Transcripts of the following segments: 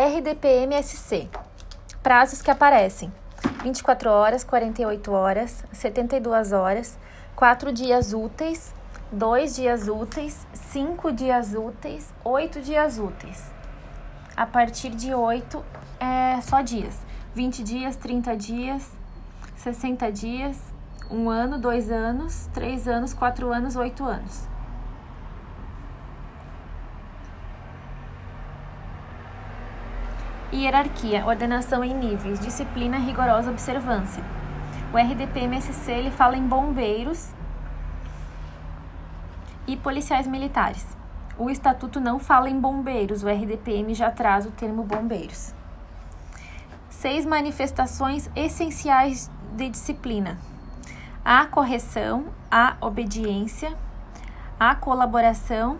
RDPMSC. Prazos que aparecem: 24 horas, 48 horas, 72 horas, 4 dias úteis, 2 dias úteis, 5 dias úteis, 8 dias úteis. A partir de 8 é só dias. 20 dias, 30 dias, 60 dias, 1 ano, 2 anos, 3 anos, 4 anos, 8 anos. Hierarquia, ordenação em níveis, disciplina, rigorosa observância. O RDP-MSC ele fala em bombeiros e policiais militares. O estatuto não fala em bombeiros, o RDPM já traz o termo bombeiros. Seis manifestações essenciais de disciplina: a correção, a obediência, a colaboração,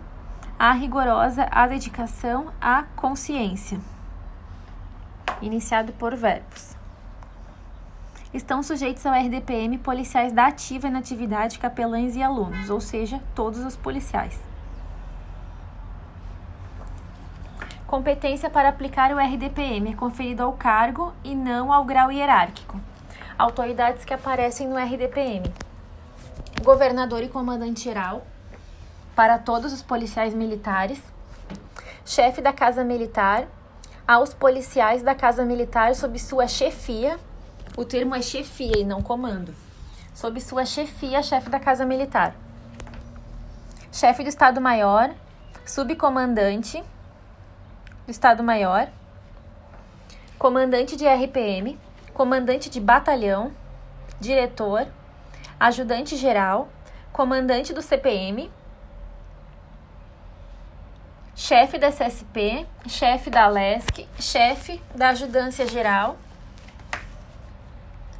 a rigorosa, a dedicação, a consciência iniciado por verbos. Estão sujeitos ao RDPM policiais da ativa e natividade, capelães e alunos, ou seja, todos os policiais. Competência para aplicar o RDPM é conferida ao cargo e não ao grau hierárquico. Autoridades que aparecem no RDPM: governador e comandante-geral para todos os policiais militares, chefe da Casa Militar aos policiais da Casa Militar sob sua chefia. O termo é chefia e não comando. Sob sua chefia, chefe da Casa Militar. Chefe do Estado-Maior, subcomandante do Estado-Maior, comandante de RPM, comandante de batalhão, diretor, ajudante geral, comandante do CPM, chefe da SSP, chefe da LESC, chefe da Ajudância Geral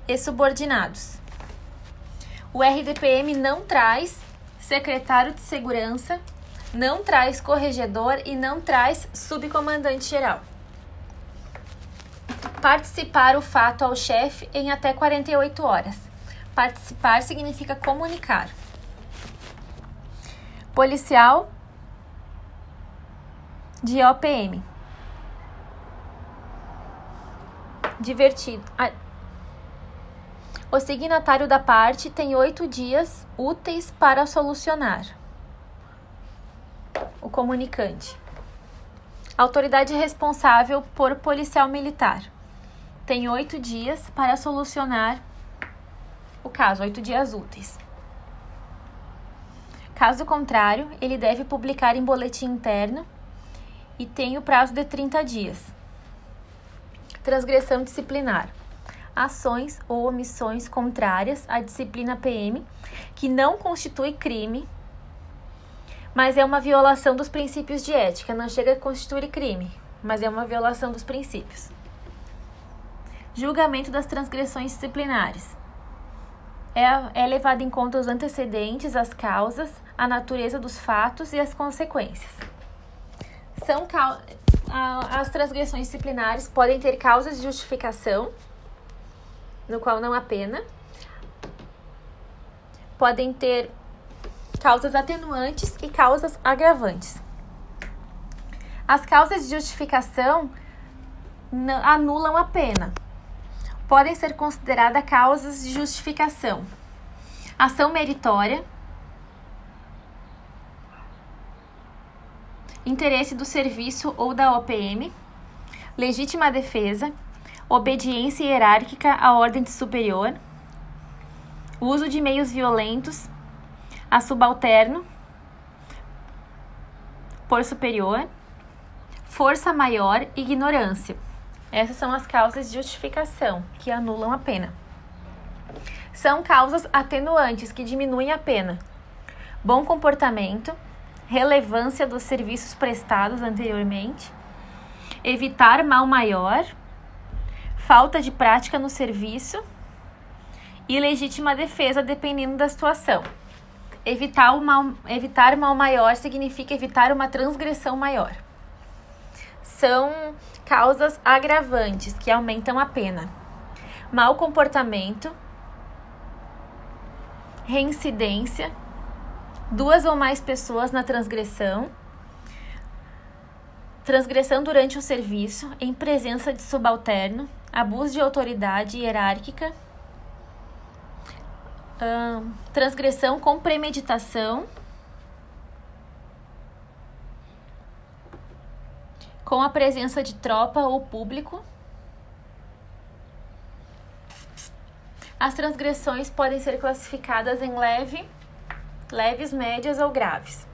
e subordinados. O RDPM não traz secretário de segurança, não traz corregedor e não traz subcomandante geral. Participar o fato ao chefe em até 48 horas. Participar significa comunicar. Policial de OPM. Divertido. O signatário da parte tem oito dias úteis para solucionar. O comunicante. Autoridade responsável por policial militar. Tem oito dias para solucionar o caso, oito dias úteis. Caso contrário, ele deve publicar em boletim interno e tem o prazo de 30 dias. Transgressão disciplinar. Ações ou omissões contrárias à disciplina PM que não constitui crime, mas é uma violação dos princípios de ética. Não chega a constituir crime, mas é uma violação dos princípios. Julgamento das transgressões disciplinares. É, é levado em conta os antecedentes, as causas, a natureza dos fatos e as consequências. São as transgressões disciplinares podem ter causas de justificação, no qual não há pena. Podem ter causas atenuantes e causas agravantes. As causas de justificação anulam a pena. Podem ser consideradas causas de justificação. Ação meritória, interesse do serviço ou da OPM, legítima defesa, obediência hierárquica à ordem superior, uso de meios violentos a subalterno por superior, força maior e ignorância. Essas são as causas de justificação que anulam a pena. São causas atenuantes que diminuem a pena. Bom comportamento, relevância dos serviços prestados anteriormente, evitar mal maior, falta de prática no serviço e legítima defesa dependendo da situação. Evitar, o mal, evitar mal maior significa evitar uma transgressão maior. São causas agravantes que aumentam a pena. Mal comportamento, reincidência, duas ou mais pessoas na transgressão, transgressão durante o serviço, em presença de subalterno, abuso de autoridade hierárquica, transgressão com premeditação, com a presença de tropa ou público. As transgressões podem ser classificadas em leve, leves, médias ou graves.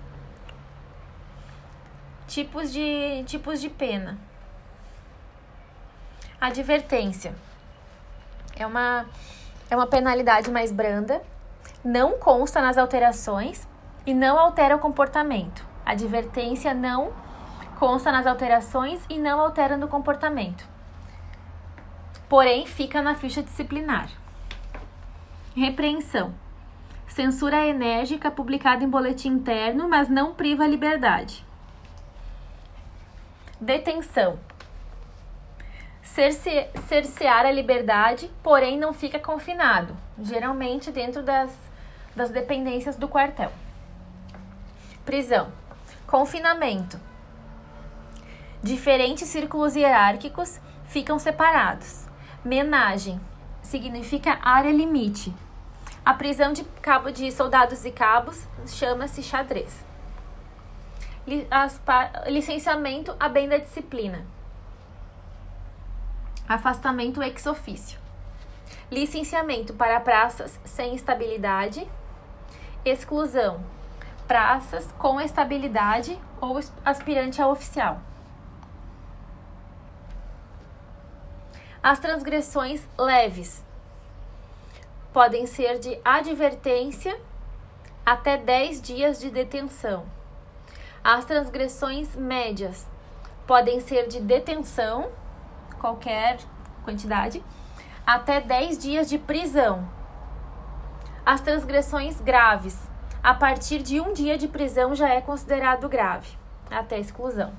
Tipos de, tipos de pena. Advertência. É uma, é uma penalidade mais branda, não consta nas alterações e não altera o comportamento. Advertência não consta nas alterações e não altera no comportamento. Porém, fica na ficha disciplinar. Repreensão. Censura enérgica publicada em boletim interno, mas não priva a liberdade. Detenção. Cerce cercear a liberdade, porém não fica confinado, geralmente dentro das, das dependências do quartel. Prisão. Confinamento. Diferentes círculos hierárquicos ficam separados. Menagem significa área limite. A prisão de cabo de soldados e cabos chama-se xadrez licenciamento a bem da disciplina. Afastamento ex ofício. Licenciamento para praças sem estabilidade. Exclusão. Praças com estabilidade ou aspirante a oficial. As transgressões leves podem ser de advertência até 10 dias de detenção as transgressões médias podem ser de detenção, qualquer quantidade, até 10 dias de prisão. As transgressões graves, a partir de um dia de prisão já é considerado grave, até exclusão.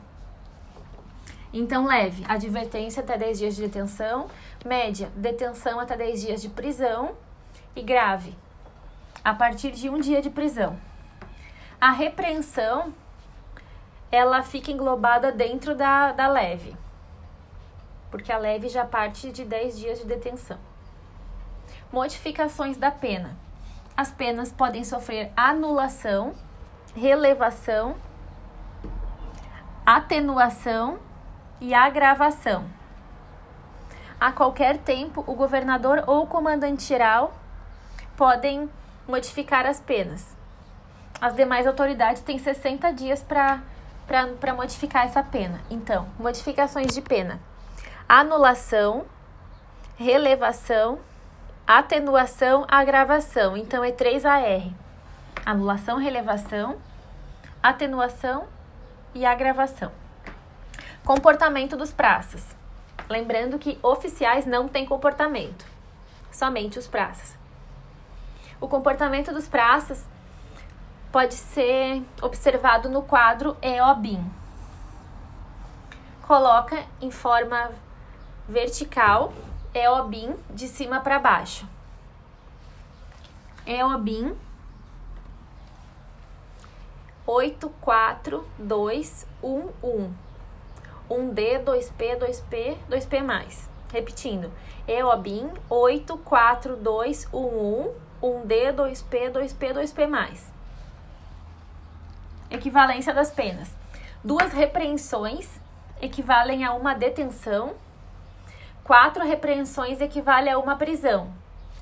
Então, leve, advertência até 10 dias de detenção, média, detenção até 10 dias de prisão e grave, a partir de um dia de prisão. A repreensão ela fica englobada dentro da, da leve, porque a leve já parte de 10 dias de detenção. Modificações da pena. As penas podem sofrer anulação, relevação, atenuação e agravação. A qualquer tempo, o governador ou comandante geral podem modificar as penas. As demais autoridades têm 60 dias para modificar essa pena. Então, modificações de pena: anulação, relevação, atenuação, agravação. Então, é 3AR: anulação, relevação, atenuação e agravação. Comportamento dos praças. Lembrando que oficiais não têm comportamento, somente os praças. O comportamento dos praças pode ser observado no quadro EOBIM. Coloca em forma vertical EOBIM de cima para baixo. EOBIM 84211. 1D, 2P, 2P, 2P mais. Repetindo. EOBIM 84211. 1D, 2P, 2P, 2P mais equivalência das penas. Duas repreensões equivalem a uma detenção. Quatro repreensões equivale a uma prisão.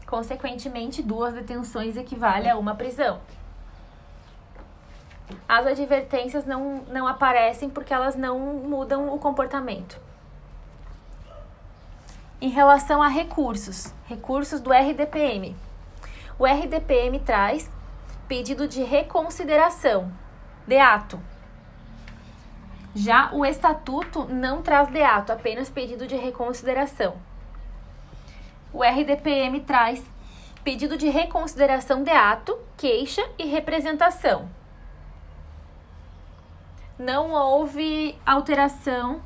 Consequentemente, duas detenções equivale a uma prisão. As advertências não, não aparecem porque elas não mudam o comportamento. Em relação a recursos, recursos do RDPM. O RDPM traz pedido de reconsideração, de ato. Já o estatuto não traz de ato, apenas pedido de reconsideração. O RDPM traz pedido de reconsideração de ato, queixa e representação. Não houve alteração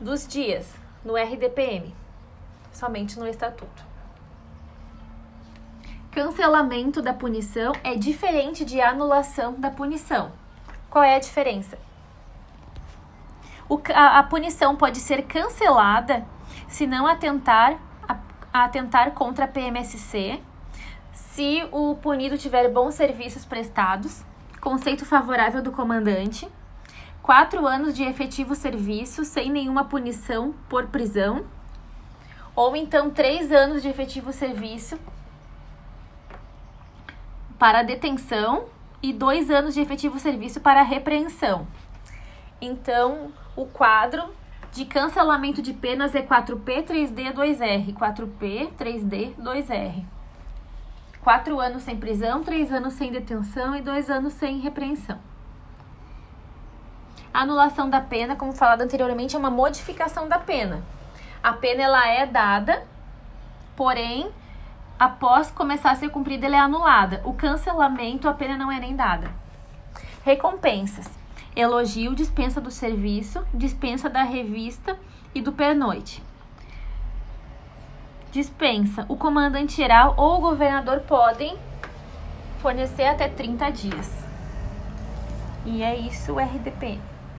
dos dias no RDPM, somente no estatuto. Cancelamento da punição é diferente de anulação da punição. Qual é a diferença? O, a, a punição pode ser cancelada se não atentar, a, atentar contra a PMSC, se o punido tiver bons serviços prestados, conceito favorável do comandante, quatro anos de efetivo serviço sem nenhuma punição por prisão, ou então três anos de efetivo serviço para detenção e dois anos de efetivo serviço para repreensão. Então, o quadro de cancelamento de penas é 4P, 3D, 2R. 4P, 3D, 2R. Quatro anos sem prisão, três anos sem detenção e dois anos sem repreensão. A anulação da pena, como falado anteriormente, é uma modificação da pena. A pena ela é dada, porém, após começar a ser cumprida, ela é anulada. O cancelamento, a pena não é nem dada. Recompensas elogio, dispensa do serviço, dispensa da revista e do pernoite. Dispensa. O comandante geral ou o governador podem fornecer até 30 dias. E é isso o RDP.